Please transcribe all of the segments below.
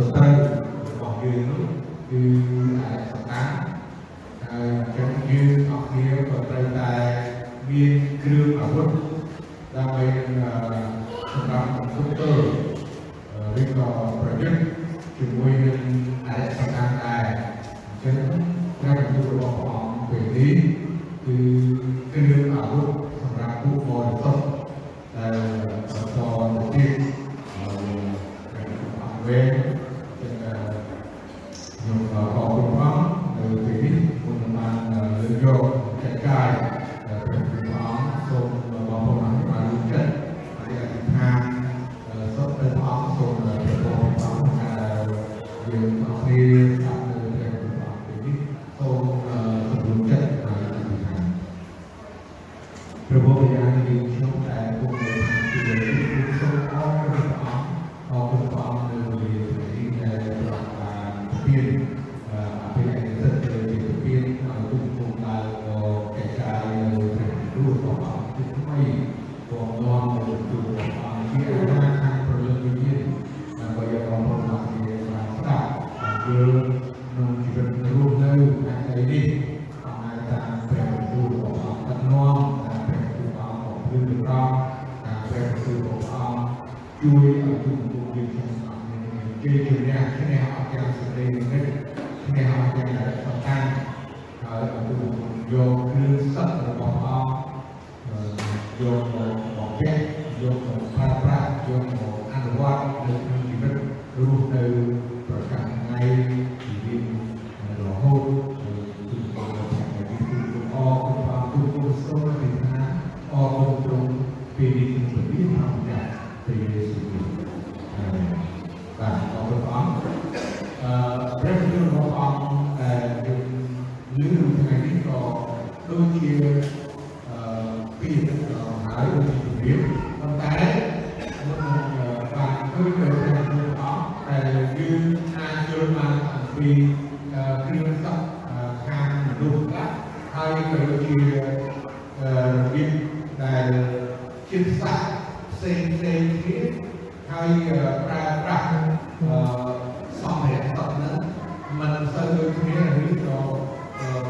ស្ត្រីរបស់យើងនោះគឺអាចសកម្មហើយអញ្ចឹងយើងអស់គ្នាក៏ត្រូវតែមានគ្រឿងអាវុធដើម្បីនឹងសម្រាប់គ្រប់គ្រងឬក៏ប្រយុទ្ធជាមួយនឹងអរិយសកម្មដែរអញ្ចឹងការបន្ទូលរបស់ព្រះអង្គពេលនេះ នុស្សខ្លះហើយក៏ដូចជារបៀបដែលចិត្តសាស្ត្រផ្សេងផ្សេងគ្នាហើយប្រើប្រាស់សម្ភារៈសក់ហ្នឹងมันសូវដូចគ្នាឬក៏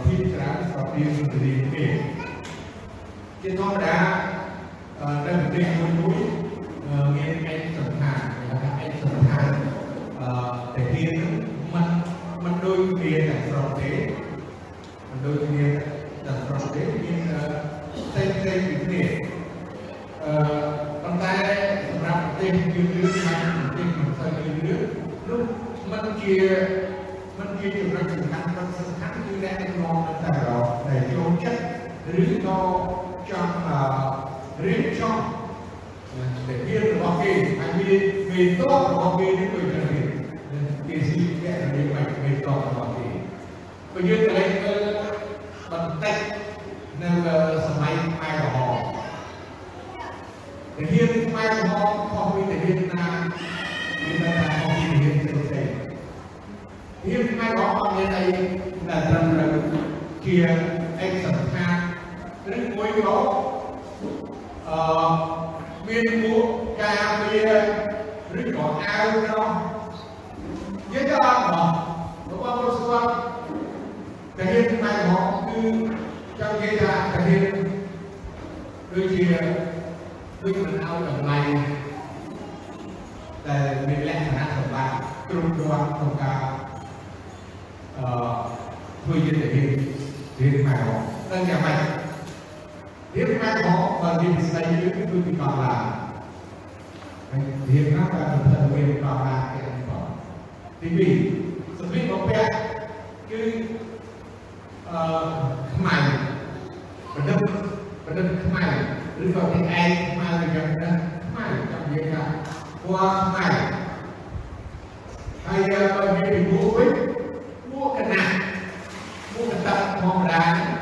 ភាគច្រើនស្រដៀងគ្នាទេជាធម្មតានៅប្រទេសមួយមួយមានឯកសណ្ឋានគេហៅថាឯកសណ្ឋានអឺតែទៀត ដូចគ្នាទាំងស្រុងទេមានផ្សេងផ្សេងពីគ្នាអឺប៉ុន្តែសម្រាប់ប្រទេសយើងយើងខាងប្រទេសមិនសូវយើងយើងនោះมันជាมันជាចំណុចសំខាន់មិនសំខាន់គឺអ្នកដឹកនាំនៅតែរកដែលចូលចិត្តឬក៏ចង់រៀបចំតែវារបស់គេហើយមានមេតបរបស់គេនេះដូចគ្នាគេស៊ីគេរៀបបាច់មេតបរបស់គេបើយើងកន្លែងមើល បន្តិចនៅសម័យខ្មែរក្រហមទាហានខ្មែរក្រហមខុសពីទាហានណាមានតែខុសពីទាហានផ្សេងផ្សេងទាហានខ្មែរក្រហមមានអីដែលត្រឹមត្រូវជាឯកសណ្ឋានឬមួយក៏អឺមានពួកការពារឬក៏អាវនោះយើងក៏អត់មករបស់ពលស្ទាហានខ្មែរក្រហមគឺចង់និយាយថាទាហានដូចជាដូចមិនឲ្យតម្លៃដែលមានលក្ខណៈសម្បត្តិទ្រង់ទ្រាំក្នុងការអឺធ្វើយុទ្ធនាការទាហានខ្មែរក្រហមនឹងយ៉ាងម៉េចទាហានខ្មែរក្រហមបើនិយាយស្ដីគឺគឺបង្លាហើយទាហានណាក៏ទៅធ្វើបង្លាគេអត់ទី2សម្ភារបំពាក់គឺ អឺខ្មែរបណ្ឌិតបណ្ឌិតខ្មែរឬក៏អ្នកឯងខ្មែរឬយ៉ាងណាខ្មែរចាំនិយាយថាពណ៌ខ្មែរហើយបើនិយាយពីមួកវិញមួកកណាមួកកតាធម្មតា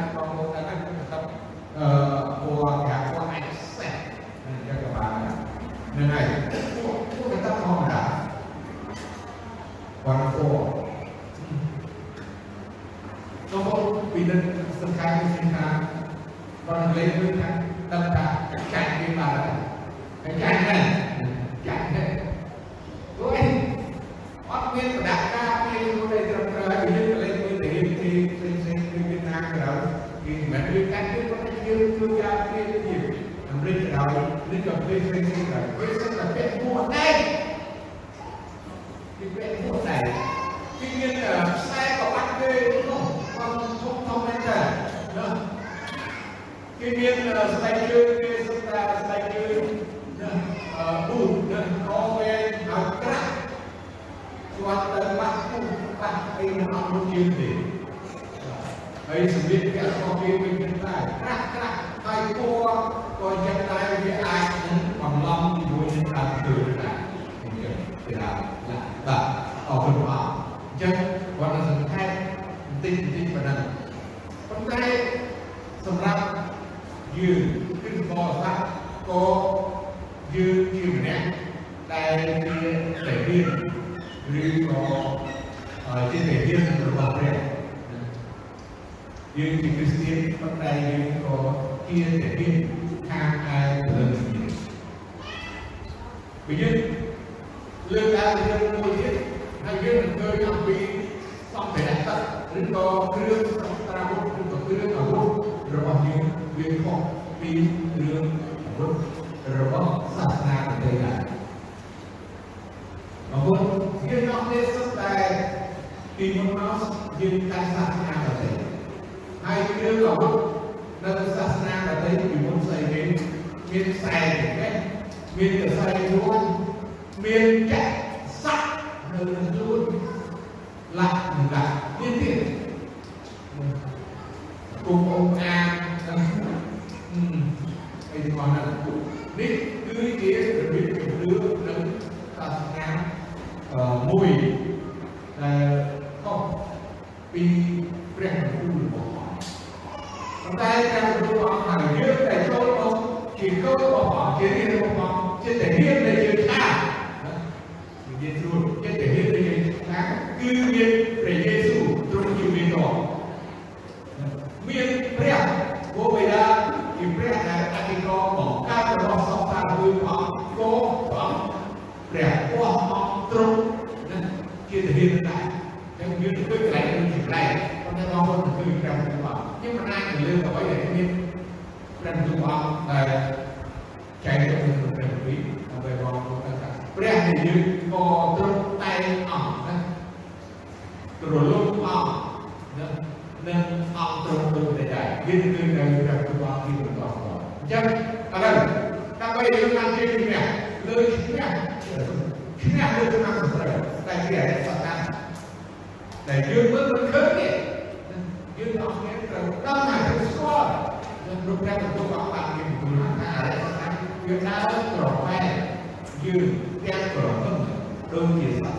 អញ្ចឹងគាត់នឹងសង្ខេបបន្តិចបន្តិចប៉ុណ្ណឹងប៉ុន្តែសម្រាប់យើងគឺបរិស័ទក៏យើងជាម្នាក់ដែលជាតែរៀនឬក៏ជាតែរៀនរបស់ព្រះយើងជាគ្រីស្ទានប៉ុន្តែយើងក៏ជាតែរៀនខាងឯព្រឹង be nên cứ như thế là biết cái nước nấm ta ngán. Ờ, mùi ờ, không, vì rèn khu bỏ hôm nay ta cũng có hàng nước tại chỗ không chỉ không bỏ chế hiền không? Bỏ chế thể hiền là chế khác. Chế hiền là chế khác. Cứ biết ទទួលបបាក់មានពលរដ្ឋថាវាដើរក្រវែងយើងទាំងប្រពន្ធដូចជាសត្វ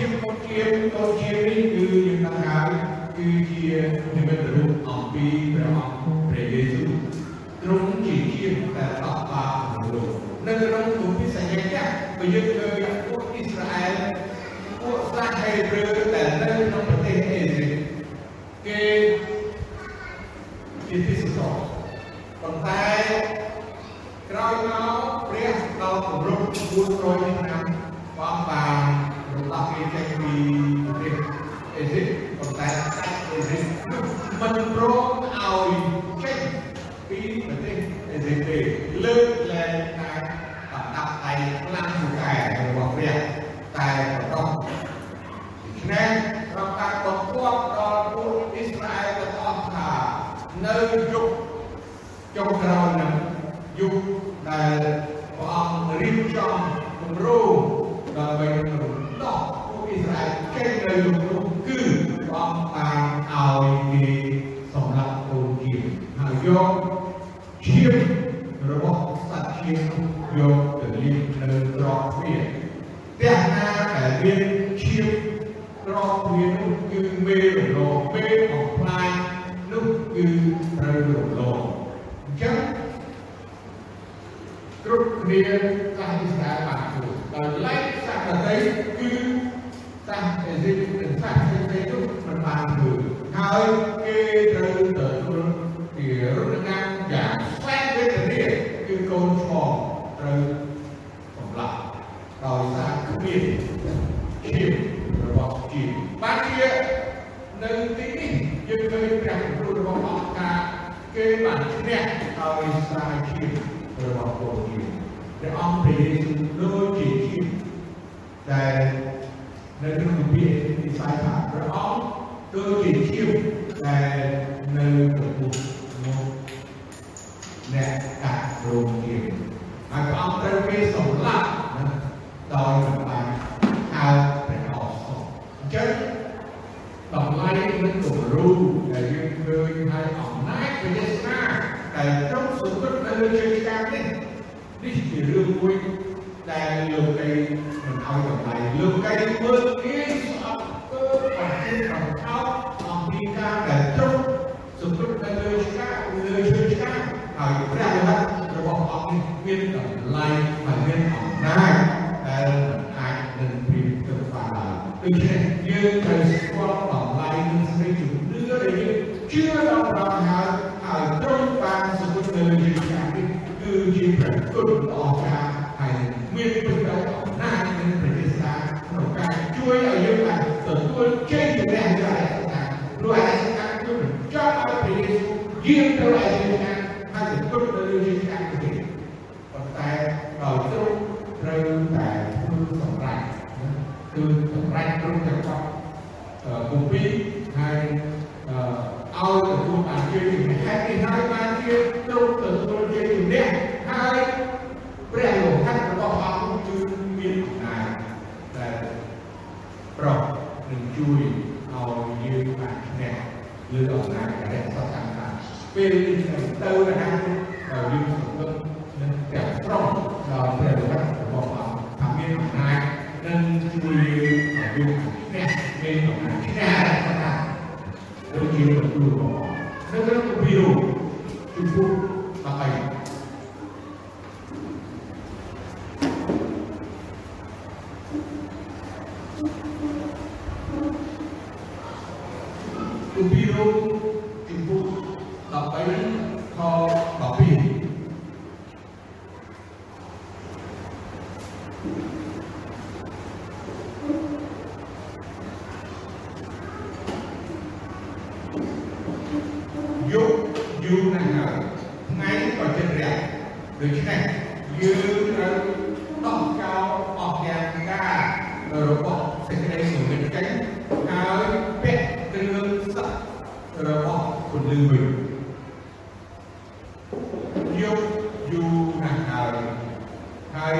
ឈាមកូនជាកូនជានេះគឺយើងដឹងហើយគឺជានិមិត្តរូបអំពីព្រះអង្គព្រះយេស៊ូវទ្រង់ជាឈាមដែលតបបាបលោកនៅក្នុងគម្ពីរសញ្ញាចាស់បើយើងឃើញពួកអ៊ីស្រាអែលពួកសាសហេប្រឺដែលនៅក្នុងប្រទេសអេស៊ីបគេជាទីសរប៉ុន្តែក្រោយមកព្រះដល់គម្រប់400ឆ្នាំបងបា នរំដោះគេចេញពីប្រទេសអេស៊ីបប៉ុន្តែស្ដេចអេស៊ីបមិនព្រមឲ្យចេញពីប្រទេសអេស៊ីបទេលើកលែងតែបណ្ដាប់ដៃខ្លាំងពូកែរបស់ព្រះតែបន្តដូច្នេះប្រកាសបង្គាប់ដល់ពួកអ៊ីស្រាអែលទាំងអស់ថានៅយុគចុងក្រោយនឹងយុគដែលព្រះអង្គរៀបចំគម្រោងដើម្បីរំដោះពួកអ៊ីស្រាអែលចេញនៅយុគនោះគឺព្រះអង្គបានឲ្យគេសម្រាប់កូនជាហើយយកឈាមរបស់ សត្វឈាមនោះយកទៅលាបនៅក្រោមទ្វារផ្ទះណាដែលមានឈាមក្រោមទ្វារនោះគឺមេរំលងមេបំផ្លាញនោះគឺត្រូវរំលងអញ្ចឹងគ្រប់គ្នាសាសអ៊ីស្រាអែលបានធ្វើដោយឡែកសាសដទៃគឺសាសអេស៊ីបនិងសាសផ្សេងៗនោះមិនបានធ្វើហើយគេត្រូវទទួលជារត់ណាយ៉ាងសែនវេទនាគឺកូនឆ្លងត្រូវសម្លាប់ដោយសារគ្មានឈាមរបស់ជីវបានជានៅទីនេះយើងឃើញព្រះគម្រោងរបស់អង្គការគេបានឈ្នះដោយសារឈាមរបស់កូនជីវ ព្រះអង្គព្រះយេស៊ូវដូចជាឈាមដែលនៅក្នុងគម្ពីរទីសាយថាព្រះអង្គដូចជាឈាមដែលនៅក្នុងនោះអ្នកកាត់រោងជាហើយព្រះអង្គត្រូវគេសម្លាប់ដោយមិនបានហៅព្រះអស់អញ្ចឹងតម្លៃនឹងគំរូដែលយើងឃើញហើយអំណាចវិញ្ញាសាដែលចង់សុគតនៅលើជើងការនេះនេះជារឿងមួយដែលលោកីមិនឲ្យតម្លៃលោកីមើលគេស្អប់ទៅប្រទេសប្រថោអំពីការដែលចង់សុគតនៅលើឆ្កាលើជើងឆ្កាហើយព្រះរហ័ សម្រាប់ទ្រង់ទាំងអស់គម្ពីរហើយឲ្យទទួលបានជ័យជំនះហេតុនេះហើយបានជាទ្រង់ទទួលជ័យជំនះហើយព្រះលោហិតរបស់អង្គគឺមានអំណាចដែលប្រោះនឹងជួយឲ្យយើងបានឈ្នះលើអំណាចដែលសត្វកម្មបានពេលនេះទៅទៅណាហើយយើងសង្កត់នឹង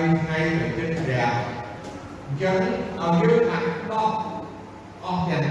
ហើយថ្ងៃក៏ជិតរះអញ្ចឹ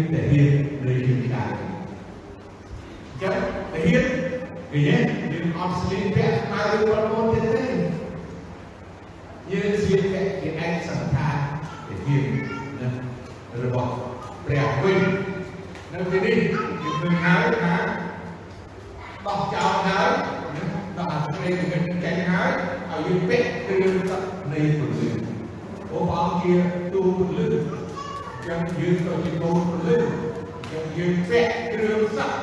ជាទាហាននៃយើងដែរចឹងទាហាននិយាយយើងអត់ស្លៀកពាក់ស្មើឬប៉ុណ្ណោះទៀតទេយើងស្លៀកពាក់ជាឯកសណ្ឋានទាហានណារបស់ព្រះវិញនៅទីនេះយើងឃើញហើយថាដោះចោលហើយដោះអាស្រ័យនឹងចេញហើយឲ្យយើងពាក់គ្រឿងសក្តិនៃពលឺអូព្រះអង្គជាទូពលឺ ចឹងយើងក៏ជាទូពលឺចឹងយើងពាក់គ្រឿងសក្តិ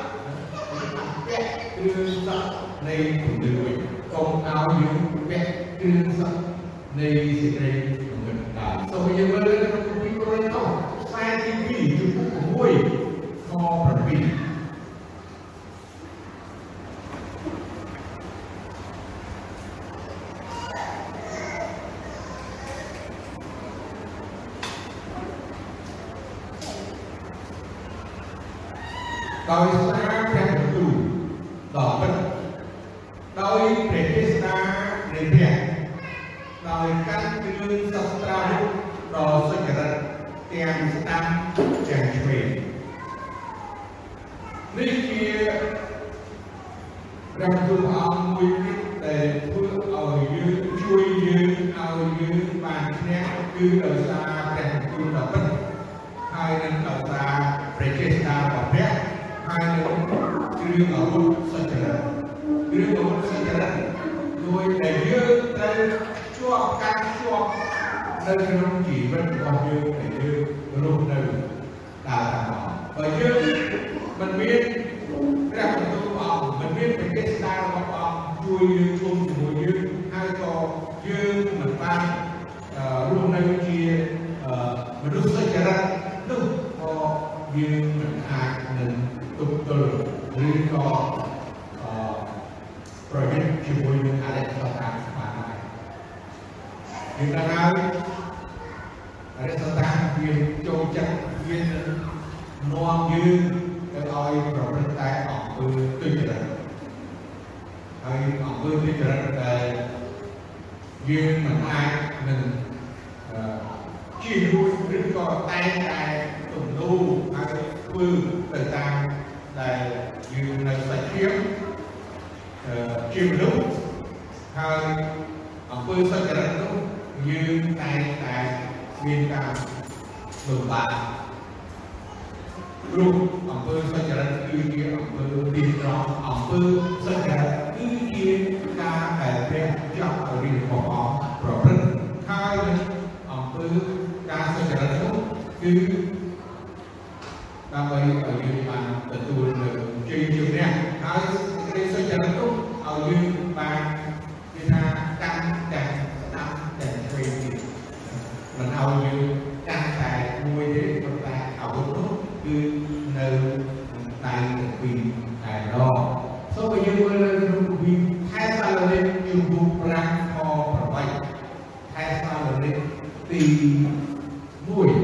ពាក់គ្រឿងសក្តិនៃពលឺវិញកុំឲ្យយើងពាក់គ្រឿងសក្តិនៃសេចក្តីងឹតដែរសូមយើងមើលក្នុងគម្ពីរកូរិនថូសខ្សែទី2ជំពូក6ខ7ដោយសារព្រះបន្ទូលដ៏ពិតដោយព្រះទេសនានៃព្រះ ដោយកាន់គ្រឿងសស្ត្រាវុធដ៏សុចរិតទាំងស្ដាំទាំងឆ្វេងនេះជាព្រះបន្ទូលអង្គមួយទៀតដែលធ្វើឲ្យយើងជួយយើងឲ្យយើងបានឈ្នះគឺដោយសារព្រះបន្ទូលដ៏ពិតហើយនឹងដោយសារព្រះចេស្តារបស់ព្រះហើយនឹងគ្រឿងអាវុធសច្ចរិតគ្រឿងអាវុធសច្ចរិតដោយដែលយើងត្រូវ ជាប់កាន់ជាប់នៅក្នុងជីវិតរបស់យើងដែលយើងរស់នៅដើរតាមបើយើងមិនមានព្រះបន្ទូលរបស់អង្គមិនមានប្រទេសតារបស់អង្គជួយយើងជុំជាមួយយើងហើយក៏យើងមិនបានរស់នៅជាមនុស្សសច្ចរិតនោះក៏យើងមិនអាចនឹងទប់ទល់ឬក៏ប្រយុទ្ធជាមួយនឹងអរិយសត្វបានដែរ យើងដឹងហើយអរិយសត្វវាចូលចិត្តវានាំយើងទៅឲ្យប្រព្រឹត្តតែអង្គើទុច្ចរិតហើយអង្គើទុច្ចរិតដែលយើងមិនអាចនឹងជៀសរួចឬក៏តែងតែទំនោរហើយធ្វើទៅតាមដែលយើងនៅសាច់ភាពជាមនុស្សហើយអង្គើសច្ចរិតនោះ យើងតែងតែមានការលំបាកព្រោះអង្គើសច្ចរិតគឺជាអង្គើទីត្រង់អង្គើសច្ចរិតគឺជាការដែលព្រះចង់ឲ្យរៀនរបស់អង្គប្រព្រឹត្តហើយអង្គើការសច្ចរិតនោះគឺដើម្បីឲ្យយើងបានទទួលនៅជ័យជំនះហើយសេចក្តីសុចរិតនោះឲ្យយើង Fui.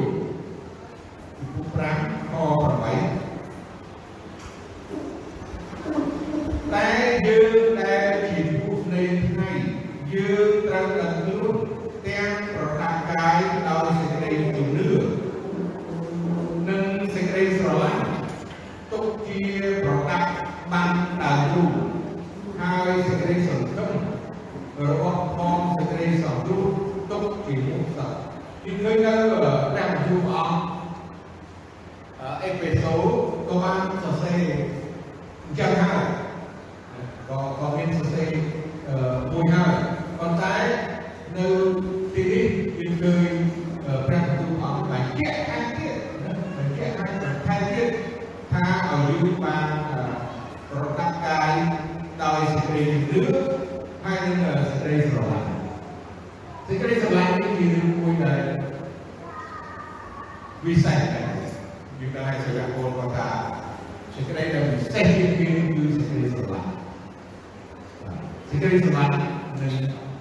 សេចក្តីស្រឡាញ់នឹង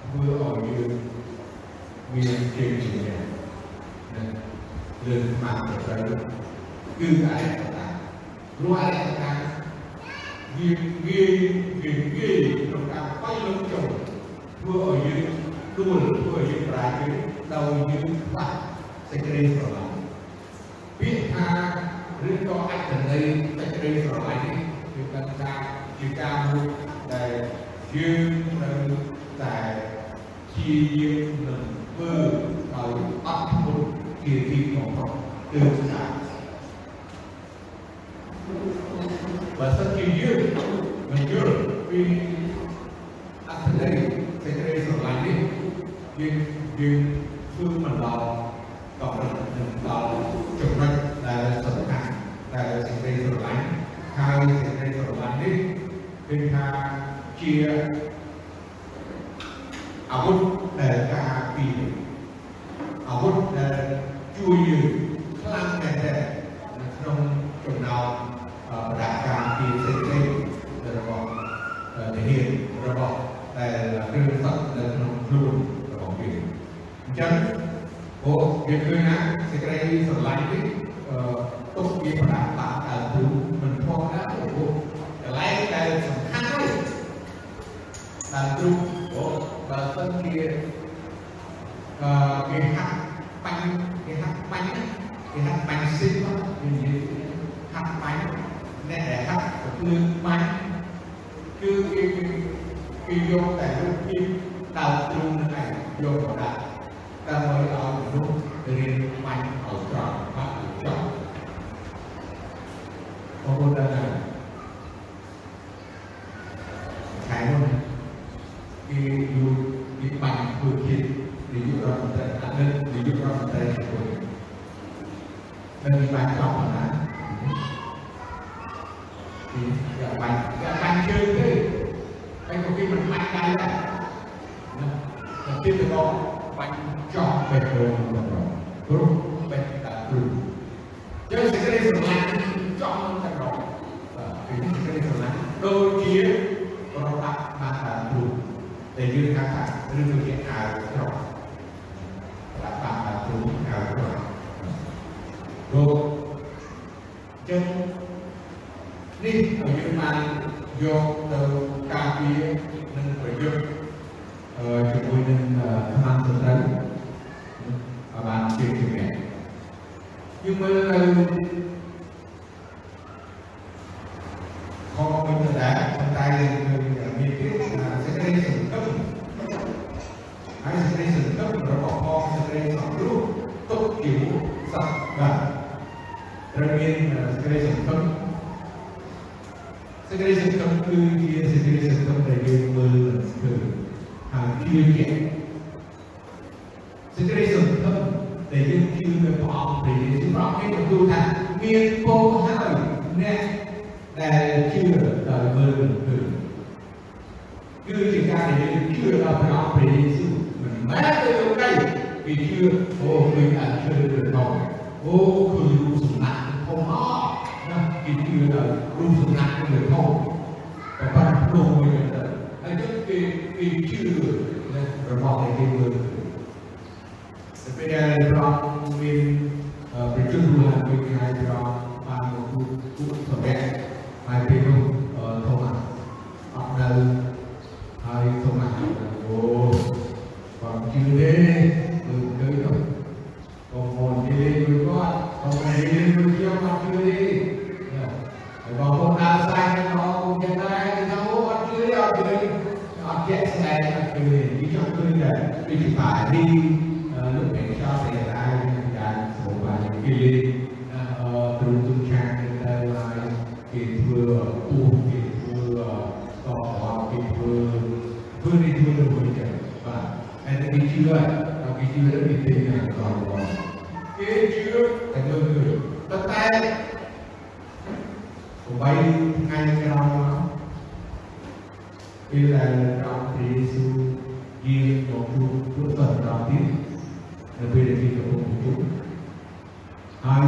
ធ្វើឲ្យយើងមានជ័យជំនះលើមកទៅត្រូវគឺអរិយតាព្រោះអរិយតាវាវាវាវាក្នុងការបាយលំចូលធ្វើឲ្យយើងដួលធ្វើឲ្យយើងប្រាជ្ញដោយយើងខ្វះសេចក្តីស្រឡាញ់ពាក្យថាឬក៏អត្ថន័យសេចក្តីស្រឡាញ់នេះគឺបានថាជាការមួយដែល យើងត្រូវតែជាយើងនឹងធ្វើដោយអត់ធ្មត់ជាទីបំផុតគឺថាបើសិនជាយើងមិនយល់ពីអត្ថន័យសេចក្តីស្រឡាញ់នេះយើងយើងធ្វើមិនដល់កម្រិតនឹងដល់ចំណុចដែលសំខាន់ដែលសេចក្តីស្រឡាញ់ហើយសេចក្តីស្រឡាញ់នេះគឺថា ជាអាវុធដែលការពីអាវុធដែលជួយយើងខ្លាំងមែនទែននៅក្នុងចំណោមបដកម្មពីសេចក្តីរបស់ទាហានរបស់ដែលគ្រឿងសត្វនៅក្នុងខ្លួនរបស់វាអញ្ចឹងអូវាឃើញណាសេចក្តីស្រឡាញ់នេះទុកវាប្រដាប់តាមដើមទូមិនធម្មតាអូក ដើមទូអូបើសិនជាអឺគេហាក់បាញ់គេហាក់បាញ់គេហាក់បាញ់ស៊ីមកនិយាយហាក់បាញ់អ្នកដែលហាក់ភ្លើងបាញ់គឺគេគេយកតែរូបភាពដើមទ្រូងហ្នឹងឯងយកមកដាក់ដើម្បីឲ្យមនុស្សរៀនបាញ់ឲ្យត្រង់បាក់ចប់បងប្អូនដឹងហើយខែនោះគេយូរគេបាញ់ធ្វើជាតិនាយករដ្ឋមន្ត្រីអនុនាយករដ្ឋមន្ត្រីខ្លួននឹងបាញ់ចប់ណាពីយ៉ាបាញ់យ៉ាបាញ់ជើងទេហើយក៏គេមិនបាញ់ដៃដែរណាតែទៀតទៅ បាញ់ចប់បេះដូងរបស់ព្រោះបេះតាគ្រូយើងសេចក្តីស្រឡាញ់ចំតែរកបាទគឺសេចក្តីស្រឡាញ់ដូចជាប្រដាក់បានតាគ្រូដែលយើងហៅថាឬដូចជាអាវក្រោកដាក់តាមតាគ្រូអាវក្រោកព្រោះចឹងនេះយើងបានយកទៅការពារនិងប្រយុទ្ធជាមួយនឹងថ្នាំសត្រូវបានជាជំនាញយើងមើលទៅខកមិនដែរប៉ុន្តែយើងមានទៀតសេចក្តីសង្កឹមហើយសេចក្តីសង្កឹមរបស់ផងសេចក្តីសង្គ្រោះទុកជាសត្វបាទត្រូវមានសេចក្តីសង្កឹមសេចក្តីសង្កឹមគឺជាសេចក្តីសង្កឹមដែលយើងមើលឃើញហើយជឿជាក់សេចក្តីសង្ឃឹមដែលយើងជឿនៅព្រះអង្គព្រះយេស៊ូវព្រះអង្គបានទូលថាមានពរហើយអ្នកដែលជឿ ដោយមើលឃើញគឺជាការដែលយើងជឿដល់ព្រះអង្គព្រះយេស៊ូវមិនមែនទៅលោកីគេជឿអូឃើញអាចជឿទៅដល់អូឃើញរូបសំណាក់ធំអស់ណាគេជឿដល់រូបសំណាក់ទៅ trước thành lương gửi tất tay của bay ngay cái đó. Nó khi là trong thì Giêsu ghi một chút chút phần đầu tiên là vì để đi cho cùng chúng hai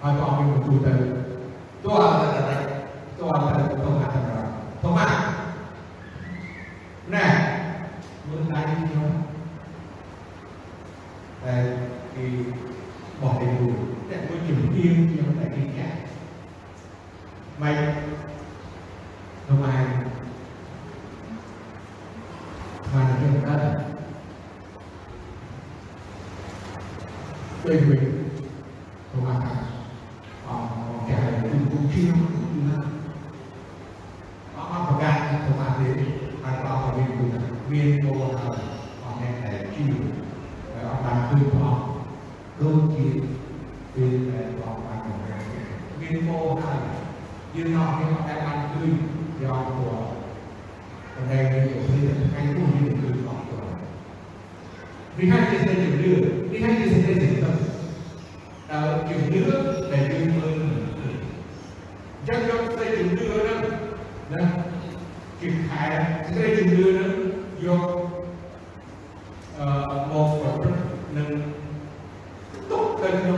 还放了路灯，对吧？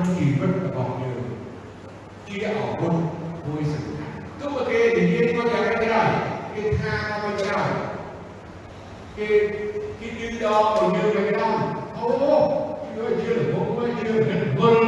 ജീവിതം പറഞ്ഞു kia ở quân vui sự cứ mà kia thì kia có nhà cái này kia tha có cái này. Kia kia như đó còn như cái đó ô chưa chưa được cũng chưa được. Vâng.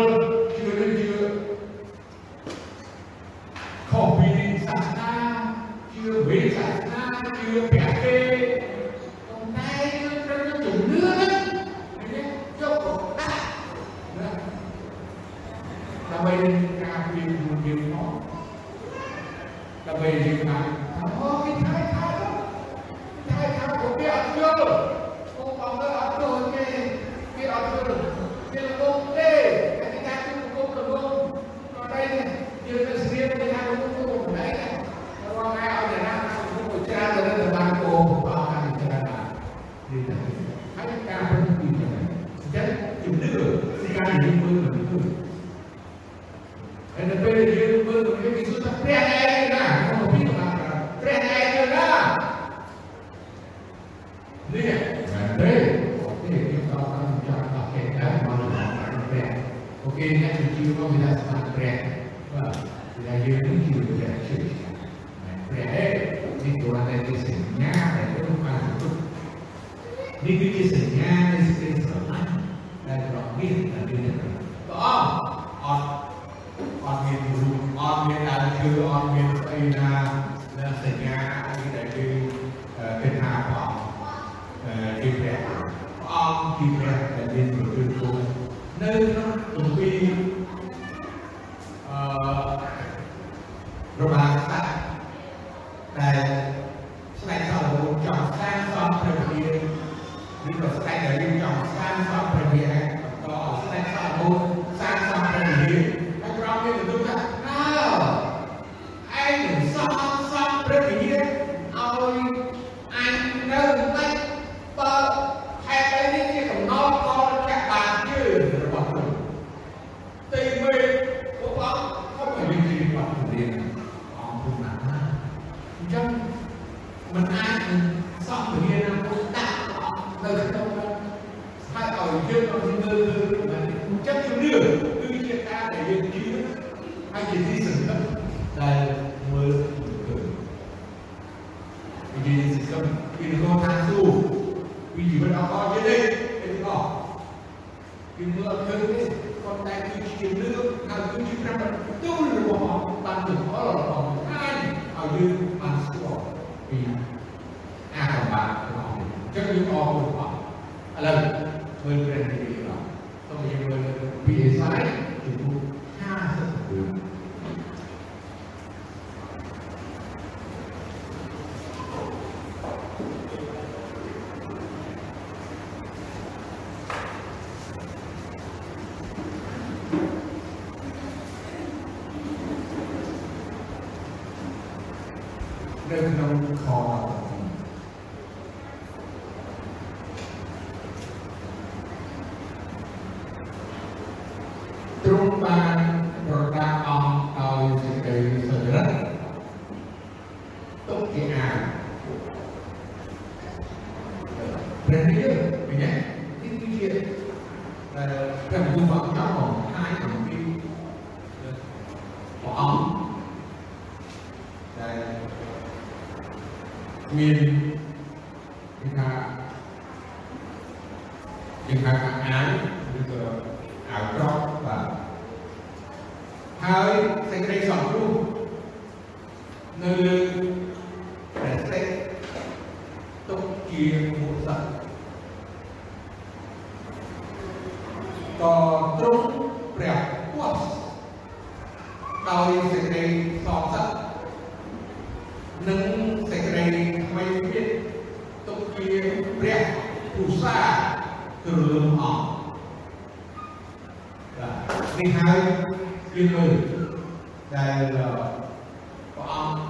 ដែលព្រះអង្គ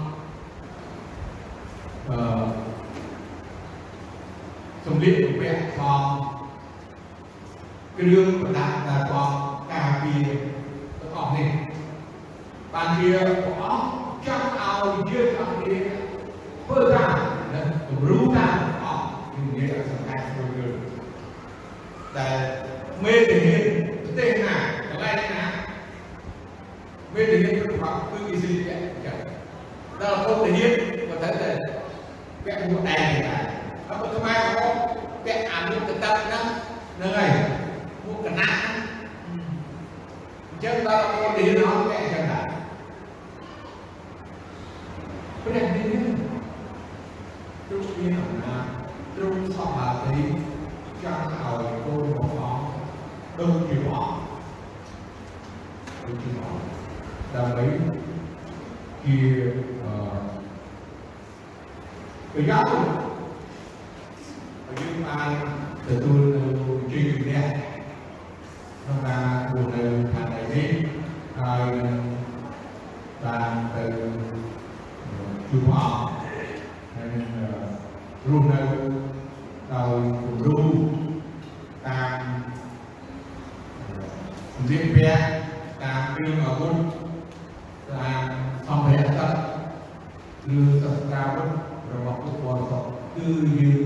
អឺសំលៀកបំពាក់ផងគ្រឿងប្រដាប់ដែលផងការពារទាំងអស់នេះបានជាព្រះអង្គចង់ឲ្យយើងអស់គ្នាធ្វើតាមនិងគំរូតាមព្រះអង្គជំនឿសំខាន់របស់យើងដែលមេធាវី bên thực hiện văn hóa cứ kỳ sinh không thể hiến và thấy là kẹt một đèn nó có thứ hai không kẹt ảm những cái tâm đó. Nơi một cái nát. Chứ ta là không thể nó kẹt chẳng hạn cái này đi nữa lúc kia là lúc sau là thì trang hồi cô một họ đông nhiều vọng, đông nhiều họ ដើម្បីជាប្រយោជន៍ឲ្យយើងបានទទួលនៅជ័យជំនះក្នុងការធ្វើនៅខាងនេះហើយបានទៅជួបអស់ហើយរស់នៅ do you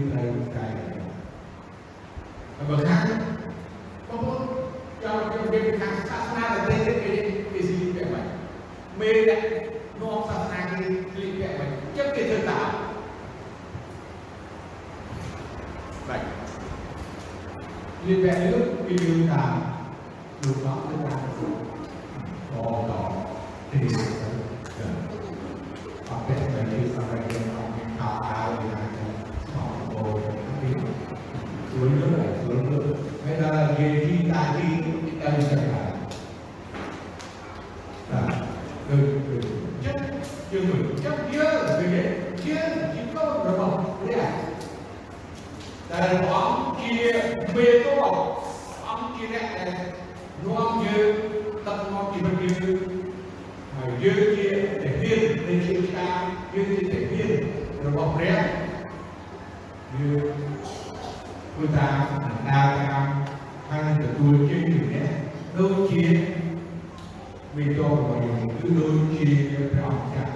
chắc kia về kia chỉ có rồi mà đấy à tại ông kia về có ông kia này. Nó ông kia tập ông kia bên kia mà kia kia, để viên, để kia ta kia kia để viên. Rồi bọc rẽ. Như người ta đa ta hay là tôi kia như thế đôi chia vì tôi mà dùng cứ đôi chia cho ông cha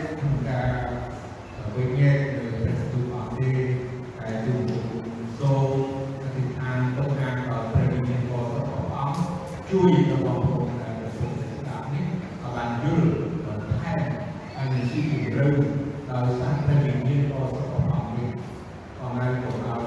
ជួយរបស់ប្រព័ន្ធការប្រព័ន្ធសេដ្ឋកិច្ចនេះឲ្យបានយល់បន្ថែមហើយនឹងជួយជំរុញដល់សាធារណជនរបស់សុខភាពនេះផងហើយកុំឲ្យ